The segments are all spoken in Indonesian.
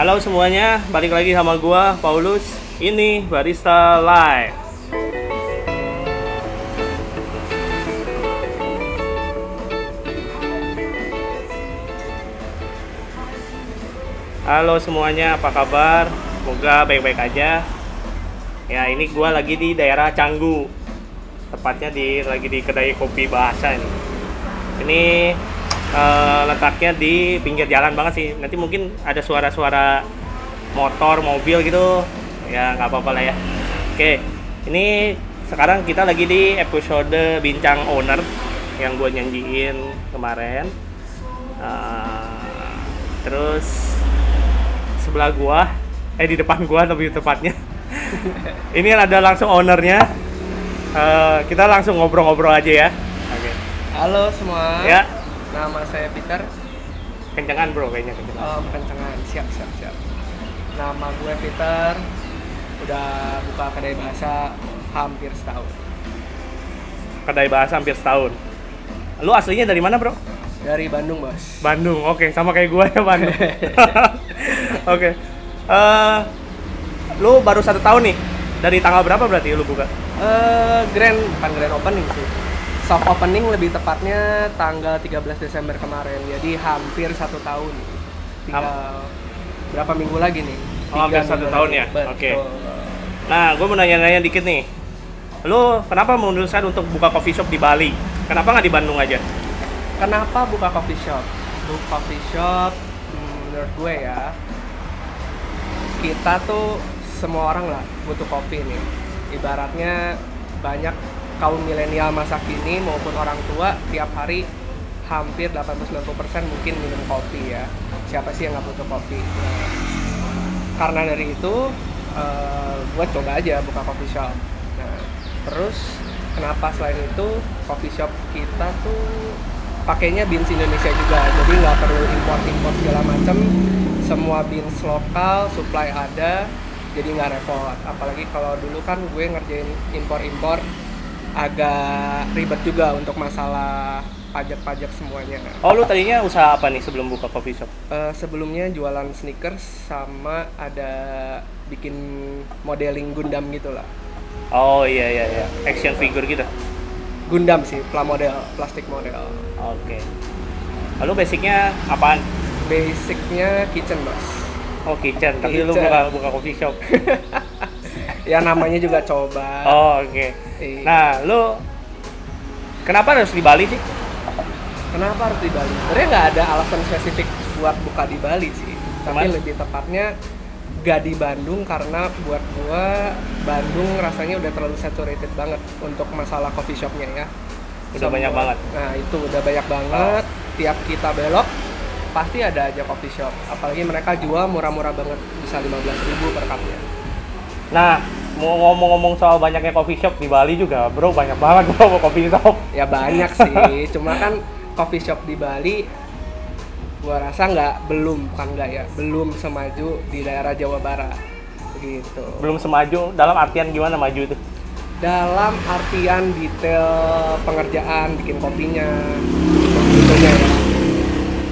Halo semuanya, balik lagi sama gua Paulus. Ini Barista Live. Halo semuanya, apa kabar? Semoga baik-baik aja. Ya, ini gua lagi di daerah Canggu. Tepatnya di lagi di kedai kopi bahasa ini. Ini eh, letaknya di pinggir jalan banget sih. Nanti mungkin ada suara-suara motor, mobil gitu. Ya nggak apa-apa lah ya. Oke, ini sekarang kita lagi di episode bincang owner yang gue nyanyiin kemarin. Eh, terus sebelah gua, eh di depan gua lebih tepatnya. ini ada langsung ownernya. Eh, kita langsung ngobrol-ngobrol aja ya. Oke. Halo semua. Ya, Nama saya Peter. kencengan bro kayaknya kencengan. Oh, kencengan. Siap, siap, siap. Nama gue Peter. Udah buka kedai bahasa hampir setahun. kedai bahasa hampir setahun. Lu aslinya dari mana, Bro? Dari Bandung, Bos. Bandung. Oke, sama kayak gue ya Bandung. Oke. Eh, lu baru satu tahun nih. Dari tanggal berapa berarti lu buka? Eh, grand, bukan grand opening sih. Soft opening lebih tepatnya tanggal 13 Desember kemarin. Jadi hampir satu tahun. Tinggal berapa minggu lagi nih? Oh, hampir Tiga satu minggu tahun lagi. ya? Oke. Nah, gue mau nanya-nanya dikit nih. Lu kenapa memutuskan untuk buka coffee shop di Bali? Kenapa nggak di Bandung aja? Kenapa buka coffee shop? Buka coffee shop, hmm, menurut gue ya, kita tuh semua orang lah butuh kopi nih. Ibaratnya banyak kaum milenial masa kini maupun orang tua tiap hari hampir 80-90% mungkin minum kopi ya. Siapa sih yang nggak butuh kopi? Karena dari itu, eh, gue coba aja buka coffee shop. Nah, terus kenapa selain itu coffee shop kita tuh pakainya beans Indonesia juga jadi nggak perlu import import segala macam semua beans lokal supply ada jadi nggak repot apalagi kalau dulu kan gue ngerjain impor impor agak ribet juga untuk masalah pajak-pajak semuanya Oh, lu tadinya usaha apa nih sebelum buka coffee shop? Eh, sebelumnya jualan sneakers sama ada bikin modeling Gundam gitu lah Oh iya iya iya, action figure gitu. Gundam sih, plamodel, plastik model Oke. Lalu basicnya apaan? basicnya kitchen bos Oh kitchen, tapi lu Kitchen. buka buka coffee shop. ya namanya juga coba Oh oke. Iya. Nah, lu kenapa harus di Bali sih? kenapa harus di Bali sebenarnya nggak ada alasan spesifik buat buka di Bali sih tapi Cuman? lebih tepatnya gak di Bandung karena buat gua Bandung rasanya udah terlalu saturated banget untuk masalah coffee shopnya ya Udah banyak banget. nah itu udah banyak banget tiap kita belok pasti ada aja coffee shop apalagi mereka jual murah-murah banget bisa 15.000 per cupnya Nah, mau ngomong-ngomong soal banyaknya coffee shop di Bali juga, bro banyak banget bro coffee shop. ya banyak sih cuma kan coffee shop di Bali gua rasa nggak belum bukan nggak ya belum semaju di daerah Jawa Barat begitu Belum semaju dalam artian gimana maju itu? dalam artian detail pengerjaan bikin kopinya begitunya ya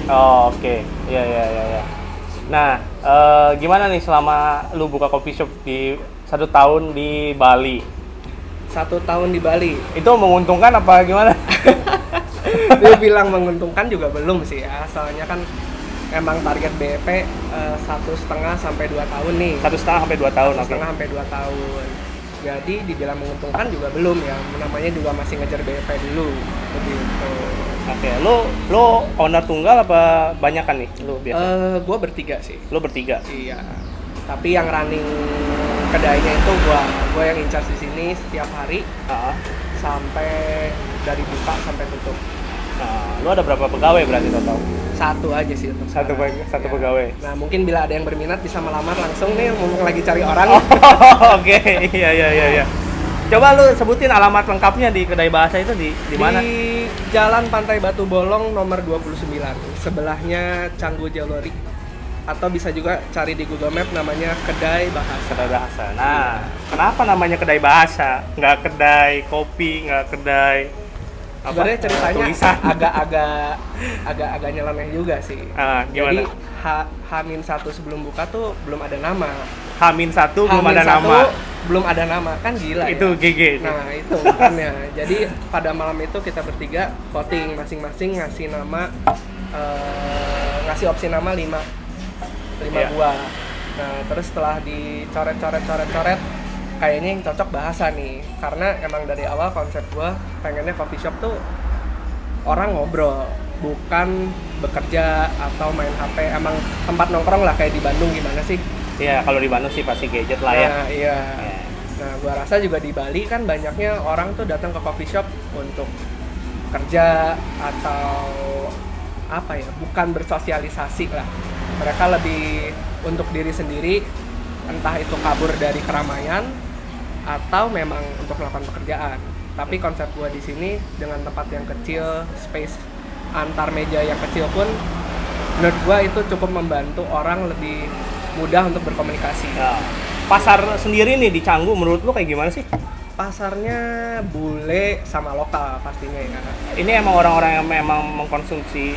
Oh, oke. Iya iya iya iya. Nah, eh, gimana nih selama lu buka coffee shop di satu tahun di Bali? satu tahun di Bali Itu menguntungkan apa gimana? dia bilang menguntungkan juga belum sih ya soalnya kan emang target BEP eh, satu setengah sampai dua tahun nih Satu setengah sampai dua tahun, satu oke. setengah sampai dua tahun jadi dibilang menguntungkan juga belum ya namanya juga masih ngejar BEP dulu begitu Oke, lu lu owner tunggal apa banyak kan nih? Lu biasa? eh gue bertiga sih Lu bertiga. iya tapi yang running kedainya itu gua gua yang in charge di sini setiap hari Ah, sampai dari buka sampai tutup Nah, lu ada berapa pegawai berarti total? satu aja sih untuk Satu sekarang. peg- satu Ya. pegawai. nah mungkin bila ada yang berminat bisa melamar langsung nih mumpung lagi cari orang Oh, Oke, iya iya iya iya. Coba lu sebutin alamat lengkapnya di kedai bahasa itu di di mana? Di Jalan Pantai Batu Bolong nomor 29. Sebelahnya Canggu Jalori. Atau bisa juga cari di Google Map namanya Kedai Bahasa. Kedai bahasa. Nah, kenapa namanya kedai bahasa? Nggak kedai kopi, nggak kedai Apa? Sebenarnya ceritanya agak-agak agak-agak nyeleneh juga sih. Ah, Jadi gimana? H Hamin satu sebelum buka tuh belum ada nama. Hamin satu belum ada satu nama. belum ada nama kan gila Itu ya. GG. Nah itu makanya. Jadi pada malam itu kita bertiga voting masing-masing ngasih nama eh, ngasih opsi nama lima lima Iya. buah. Nah terus setelah dicoret-coret-coret-coret kayaknya yang cocok bahasa nih karena emang dari awal konsep gua pengennya coffee shop tuh orang ngobrol bukan bekerja atau main HP emang tempat nongkrong lah kayak di Bandung gimana sih Iya, kalau di Bandung sih pasti gadget lah ya. Nah, iya. Ya. Nah, gua rasa juga di Bali kan banyaknya orang tuh datang ke coffee shop untuk kerja atau apa ya, bukan bersosialisasi lah. Mereka lebih untuk diri sendiri, entah itu kabur dari keramaian atau memang untuk melakukan pekerjaan. Tapi konsep gua di sini dengan tempat yang kecil, space antar meja yang kecil pun menurut gua itu cukup membantu orang lebih mudah untuk berkomunikasi. Ya. Pasar sendiri nih di Canggu menurut lu kayak gimana sih? pasarnya bule sama lokal pastinya ya Ini emang orang-orang yang memang mengkonsumsi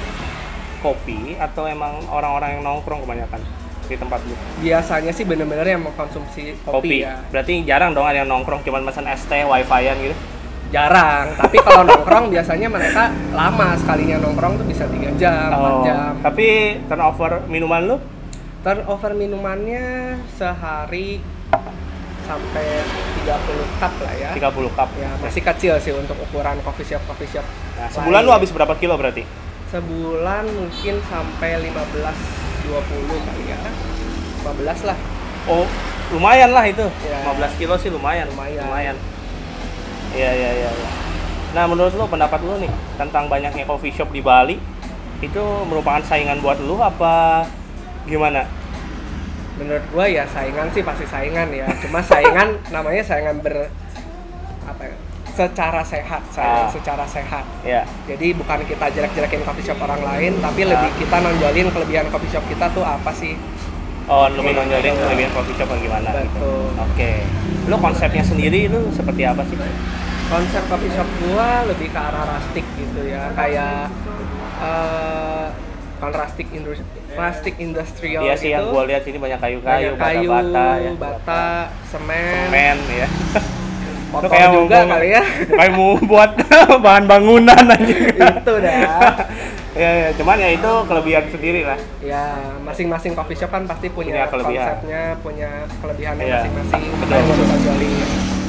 kopi atau emang orang-orang yang nongkrong kebanyakan di tempat lu? biasanya sih bener-bener yang mengkonsumsi kopi, ya Berarti jarang dong ada yang nongkrong cuman pesan es teh, wifi-an gitu. jarang tapi kalau nongkrong biasanya mereka lama sekalinya nongkrong tuh bisa tiga jam 4 Oh, jam tapi turnover minuman lu turnover minumannya sehari sampai 30 cup lah ya 30 cup. ya masih kecil sih untuk ukuran coffee shop coffee shop Nah, sebulan lain. lu habis berapa kilo berarti? sebulan mungkin sampai 15 20 kali ya 15 lah Oh, lumayan lah itu. Ya. 15 kilo sih lumayan. Lumayan. Lumayan. Iya, iya, iya, iya. Nah, menurut lu pendapat lu nih tentang banyaknya coffee shop di Bali itu merupakan saingan buat lu apa gimana? menurut gua ya saingan sih pasti saingan ya cuma saingan namanya saingan ber apa ya secara sehat saingan Ah. secara sehat Ya. jadi bukan kita jelek-jelekin coffee shop orang lain tapi Ah. lebih kita nonjolin kelebihan coffee shop kita tuh apa sih Oh, lu nonjolin kelebihan coffee shop yang gimana? gitu. betul Oke. Lu konsepnya sendiri lu seperti apa sih? konsep coffee shop gua lebih ke arah rustic gitu ya kayak eh rustic industri rustic industrial Iya sih gitu yang gua lihat sini banyak kayu-kayu, kayu, bata-bata ya. bata, semen, Men ya. kotor kayak juga mau- kali ya. Kayak mau buat bahan bangunan aja. itu dah. ya, ya, cuman ya itu kelebihan sendiri lah. Ya, masing-masing coffee shop kan pasti Punya punya, kelebihan. konsepnya, punya kelebihannya Iya, masing-masing. betul. Mau ditonjolin.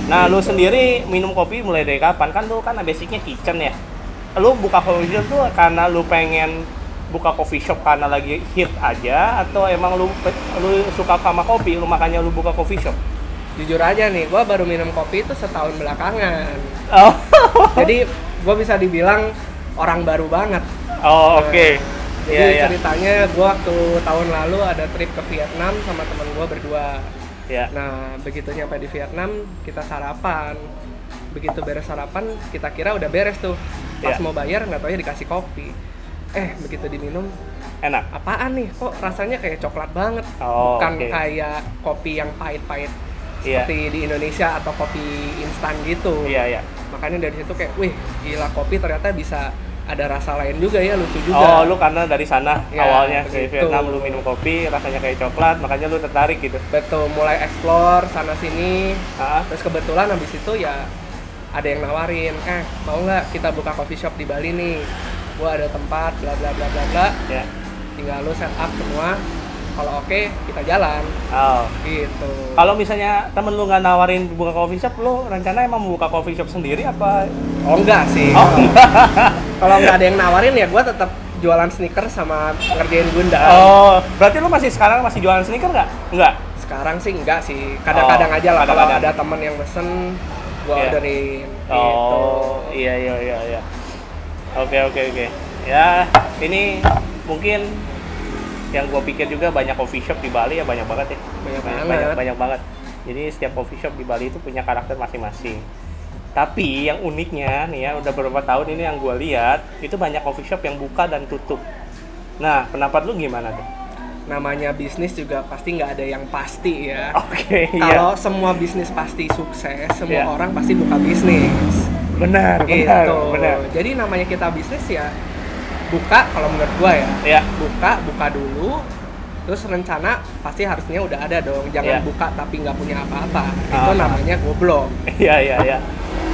Nah, lu sendiri minum kopi mulai dari kapan? Kan lu kan basicnya kitchen ya. Lu buka coffee shop tuh karena lu pengen buka coffee shop karena lagi hit aja atau emang lu lu suka sama kopi, lu makanya lu buka coffee shop? Jujur aja nih, gua baru minum kopi itu setahun belakangan. Oh, Jadi, gua bisa dibilang orang baru banget. oh oke. Jadi Iya, iya. ceritanya gua waktu tahun lalu ada trip ke Vietnam sama teman gua berdua. Ya. Nah, begitu nyampe di Vietnam, kita sarapan. Begitu beres sarapan, kita kira udah beres tuh. Pas Iya. mau bayar, nggak tahu ya dikasih kopi. Eh, begitu diminum, Enak. apaan nih? Kok rasanya kayak coklat banget? Oh, Bukan oke. kayak kopi yang pahit-pahit Iya. seperti di Indonesia atau kopi instan gitu. Iya, iya. Makanya dari situ kayak, wih, gila kopi ternyata bisa ada rasa lain juga ya, lucu juga. Oh, lu karena dari sana Ya, awalnya di begitu. Vietnam lu minum kopi rasanya kayak coklat, makanya lu tertarik gitu. Betul, mulai explore sana sini, Terus kebetulan habis itu ya ada yang nawarin, eh mau nggak kita buka coffee shop di Bali nih? Gua ada tempat, bla bla bla bla bla. ya. Tinggal lu set up semua. Kalau oke, kita jalan. Oh. Gitu. Kalau misalnya temen lu nggak nawarin buka coffee shop, lu rencana emang mau buka coffee shop sendiri apa? Oh enggak sih. Oh, Kalau nggak ada yang nawarin ya gua tetap jualan sneaker sama ngerjain Gundam. Oh, berarti lu masih sekarang masih jualan sneaker nggak? Nggak. Sekarang sih enggak sih. Kadang-kadang Oh, aja lah kalau ada temen yang pesen gua Iya. orderin. Gitu. Oh, iya iya iya iya. Oke oke oke. Ya, ini mungkin yang gue pikir juga banyak coffee shop di Bali ya banyak banget ya. Banyak banyak, banget. banyak, banyak banget. Jadi setiap coffee shop di Bali itu punya karakter masing-masing. Tapi yang uniknya nih ya udah beberapa tahun ini yang gue lihat itu banyak coffee shop yang buka dan tutup. Nah, pendapat lu gimana tuh? Namanya bisnis juga pasti nggak ada yang pasti ya. Oke, iya. Kalau semua bisnis pasti sukses, semua Iya. orang pasti buka bisnis. Benar, benar, gitu. benar. Jadi namanya kita bisnis ya buka kalau menurut gua ya. Ya. Buka, buka dulu. Terus rencana pasti harusnya udah ada dong. Jangan Ya. buka tapi nggak punya apa-apa. Itu Ah. namanya goblok. Iya, iya, iya.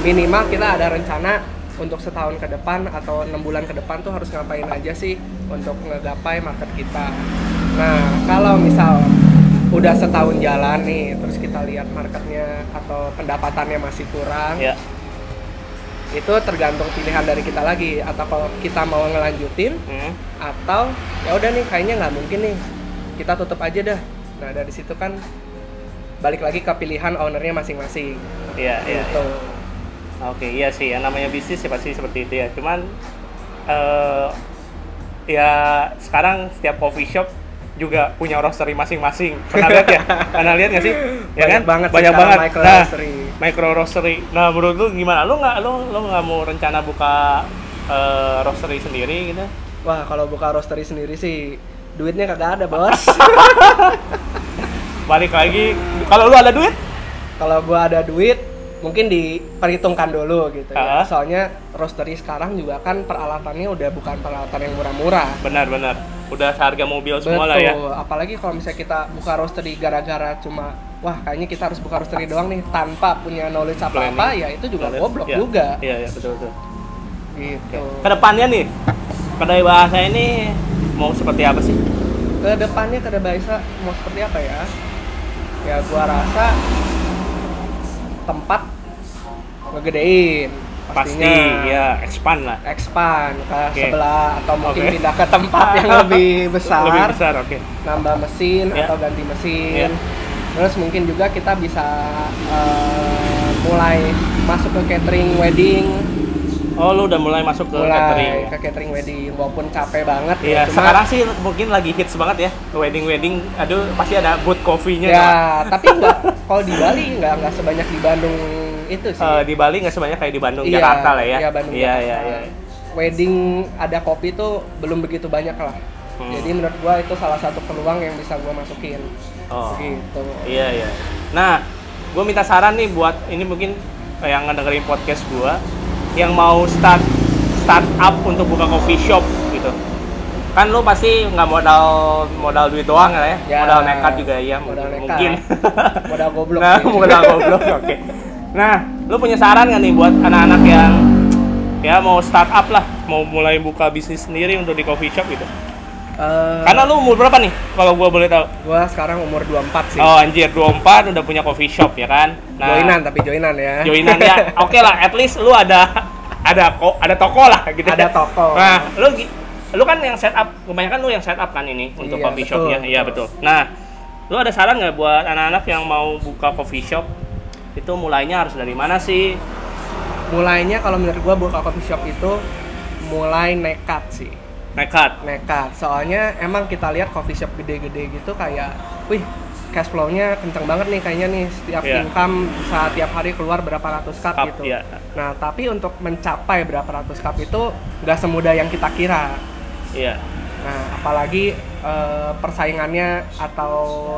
Minimal kita ada rencana untuk setahun ke depan atau enam bulan ke depan tuh harus ngapain aja sih untuk ngegapai market kita. Nah, kalau misal udah setahun jalan nih, terus kita lihat marketnya atau pendapatannya masih kurang, Ya. Itu tergantung pilihan dari kita lagi. Atau kalau kita mau ngelanjutin, Hmm. atau ya udah nih kayaknya nggak mungkin nih, kita tutup aja dah. Nah dari situ kan balik lagi ke pilihan ownernya masing-masing. Iya, iya. Gitu. Oke, iya sih. Yang namanya bisnis ya pasti seperti itu ya. Cuman eh ya sekarang setiap coffee shop juga punya roastery masing-masing. Pernah lihat ya? Pernah lihat nggak sih? Ya Banyak kan? banget Banyak banget. micro nah, roastery. micro roastery. Nah, menurut lu gimana? Lu nggak lu lu nggak mau rencana buka eh, roastery sendiri gitu? Wah kalau buka roastery sendiri sih duitnya kagak ada bos. Balik lagi, kalau lu ada duit? kalau gua ada duit mungkin diperhitungkan dulu gitu ya. Soalnya roastery sekarang juga kan peralatannya udah bukan peralatan yang murah-murah. Benar-benar. Udah seharga mobil semua lah ya. Apalagi kalau misalnya kita buka roastery gara-gara cuma wah kayaknya kita harus buka roastery doang nih tanpa punya knowledge apa-apa ya itu juga Knowledge. goblok Iya. juga. Iya, iya, betul betul. Gitu. Ke depannya nih, kedai bahasa ini mau seperti apa sih? Ke depannya ke bahasa mau seperti apa ya? Ya gua rasa tempat ngegedein Pasti, ya expand lah. expand ke Oke. sebelah atau mungkin Oke. pindah ke tempat yang lebih besar, Lebih besar, oke. nambah mesin Ya. atau ganti mesin. Ya. Terus mungkin juga kita bisa eh, mulai masuk ke catering wedding, Oh, lu udah mulai masuk ke mulai catering. ke catering wedding walaupun capek banget Iya, cuma- sekarang sih mungkin lagi hits banget ya. Wedding wedding, aduh pasti ada booth coffee-nya. ya, tapi enggak kalau di Bali enggak enggak sebanyak di Bandung itu sih. Eh, di Bali nggak sebanyak kayak di Bandung, Iya, Jakarta lah ya. Iya, Bandung, iya, Jakarta. iya, iya. Wedding ada kopi tuh belum begitu banyak lah. Hmm. Jadi menurut gua itu salah satu peluang yang bisa gua masukin. Oh. Gitu. Iya, iya. Nah, gue minta saran nih buat ini mungkin yang ngedengerin podcast gue yang mau start start up untuk buka coffee shop gitu. Kan lu pasti nggak modal modal duit doang lah ya, Ya, modal nekat juga ya modal mungkin. nekat. Modal goblok nah, modal goblok. Oke. Nah, lu punya saran nggak nih buat anak-anak yang ya mau start up lah, mau mulai buka bisnis sendiri untuk di coffee shop gitu? Eh, Karena lu umur berapa nih? Kalau gua boleh tahu. gua sekarang umur 24 sih. Oh anjir, 24 udah punya coffee shop ya kan? Joinan tapi joinan ya. Joinan ya. Oke lah, at least lu ada ada kok ada toko lah gitu. Ada toko. Nah, lu lu kan yang setup, kebanyakan lu yang setup kan ini untuk Iya, coffee shopnya. Iya betul. Nah, lu ada saran nggak buat anak-anak yang mau buka coffee shop? Itu mulainya harus dari mana sih? Mulainya kalau menurut gua buka coffee shop itu mulai nekat sih. Nekat. Nekat. Soalnya emang kita lihat coffee shop gede-gede gitu kayak, wih cash flow-nya kenceng banget nih kayaknya nih setiap Iya. income saat tiap hari keluar berapa ratus cup, Cup, gitu. iya. Nah tapi untuk mencapai berapa ratus cup itu nggak semudah yang kita kira. Iya. Nah, apalagi eh, persaingannya atau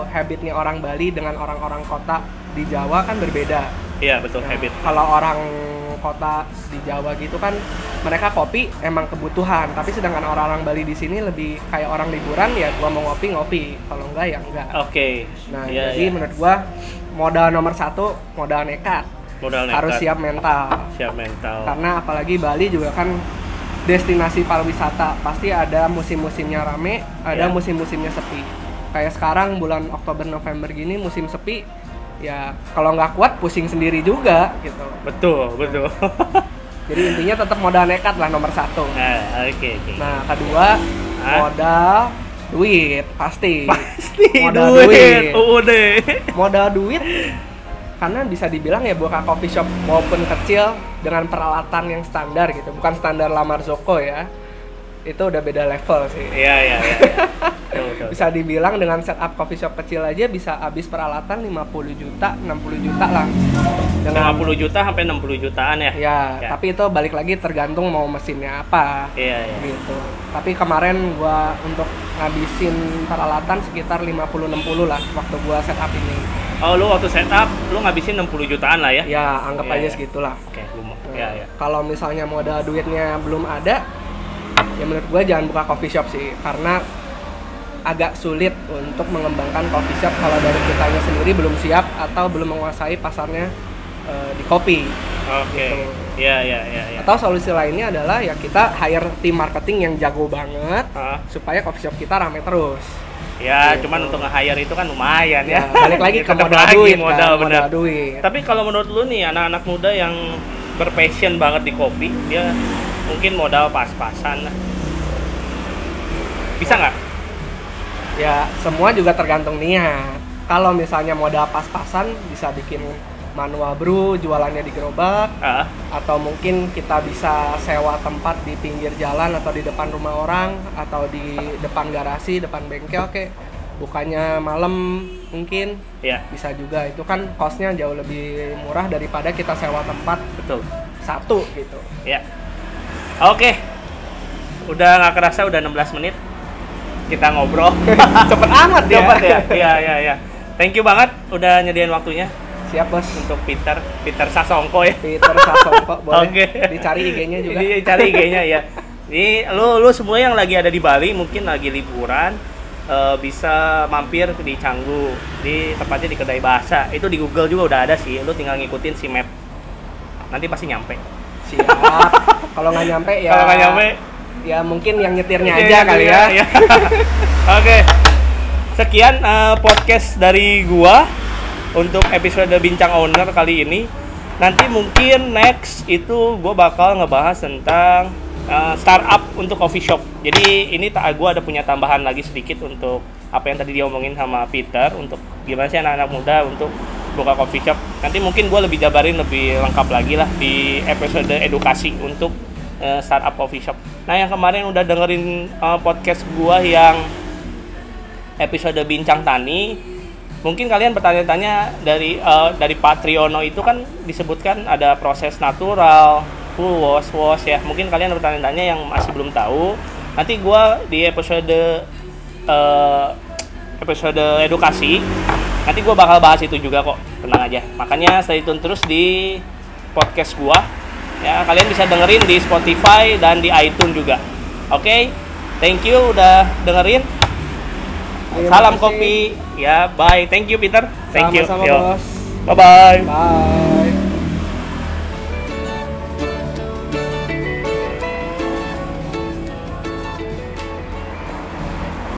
habitnya orang Bali dengan orang-orang kota di Jawa kan berbeda. Iya betul Nah, habit. Kalau orang kota di Jawa gitu kan mereka kopi emang kebutuhan, tapi sedangkan orang-orang Bali di sini lebih kayak orang liburan ya gua mau ngopi ngopi, kalau enggak ya enggak. Oke. Nah, Iya, jadi iya. menurut gua modal nomor satu modal nekat, modal nekat. harus siap mental. siap mental. Karena apalagi Bali juga kan destinasi pariwisata, pasti ada musim-musimnya rame, ada Ya. musim-musimnya sepi. Kayak sekarang bulan Oktober November gini musim sepi, ya kalau nggak kuat pusing sendiri juga gitu. Betul, betul. Jadi intinya tetap modal nekat lah nomor satu. Nah, oke, oke. Nah kedua Hah? modal duit pasti. Pasti modal duit. duit. Udah. Modal duit karena bisa dibilang ya buka coffee shop maupun kecil dengan peralatan yang standar gitu, bukan standar lamar Zoko ya. Itu udah beda level sih. Iya, iya, iya. Bisa dibilang dengan setup coffee shop kecil aja bisa habis peralatan 50 juta, 60 juta lah. Dengan 50 juta sampai 60 jutaan ya. Ya, Ya. tapi itu balik lagi tergantung mau mesinnya apa. Iya, iya. gitu. Tapi kemarin gua untuk ngabisin peralatan sekitar 50-60 lah waktu gua setup ini. Oh, lu waktu setup lu ngabisin 60 jutaan lah ya? Ya, anggap Iya, aja iya. segitulah. Oke, lu mau. Nah, Ya, ya. Kalau misalnya modal duitnya belum ada, ya menurut gua jangan buka coffee shop sih, karena agak sulit untuk mengembangkan coffee shop kalau dari kitanya sendiri belum siap atau belum menguasai pasarnya eh, di kopi. Oke. Gitu. Iya, iya, iya, iya. Atau solusi lainnya adalah ya kita hire tim marketing yang jago banget Ah, supaya coffee shop kita rame terus. Ya, Gitu. cuman untuk nge-hire itu kan lumayan ya. Ya, balik lagi ke modal lagi duit, modal kan, modal duit. Tapi kalau menurut lu nih anak-anak muda yang berpassion banget di kopi, dia mungkin modal pas-pasan lah. Bisa nggak? Ya, semua juga tergantung niat. Kalau misalnya modal pas-pasan bisa bikin manual brew, jualannya di gerobak, Ah, atau mungkin kita bisa sewa tempat di pinggir jalan atau di depan rumah orang atau di depan garasi, depan bengkel oke. Bukannya malam mungkin ya, bisa juga itu kan costnya jauh lebih murah daripada kita sewa tempat betul. satu gitu. Ya. Oke. Udah nggak kerasa udah 16 menit kita ngobrol. Cepet amat ya. Cepet ya. Iya, iya, iya. Thank you banget udah nyediain waktunya Siap bos. untuk Peter, Peter Sasongko ya. Peter Sasongko boleh Oke. dicari IG-nya juga. Ini cari IG-nya ya. Ini lu lu semua yang lagi ada di Bali mungkin lagi liburan eh, bisa mampir di Canggu di tepatnya di kedai bahasa itu di Google juga udah ada sih lu tinggal ngikutin si map nanti pasti nyampe Siap. Kalau nggak nyampe ya. kalau nggak nyampe Ya mungkin yang nyetirnya Iya, aja iya, kali iya, ya. iya. oke sekian eh, podcast dari gua untuk episode bincang owner kali ini. Nanti mungkin next itu gua bakal ngebahas tentang eh, startup untuk coffee shop. Jadi ini tak gua ada punya tambahan lagi sedikit untuk apa yang tadi diomongin sama Peter untuk gimana sih anak-anak muda untuk buka coffee shop. Nanti mungkin gua lebih jabarin lebih lengkap lagi lah di episode edukasi untuk eh, startup coffee shop. Nah, yang kemarin udah dengerin eh, podcast gua yang episode bincang tani, mungkin kalian bertanya-tanya dari eh, dari Pak Triono itu kan disebutkan ada proses natural, full wash wash ya. Mungkin kalian bertanya-tanya yang masih belum tahu. Nanti gua di episode eh, episode edukasi nanti gua bakal bahas itu juga kok. Tenang aja. Makanya stay tune terus di podcast gua. Ya kalian bisa dengerin di Spotify dan di iTunes juga. Oke? Thank you udah dengerin Terima salam kopi ya bye thank you Peter thank you Sama-sama, Yo. Bos. bye bye Bye.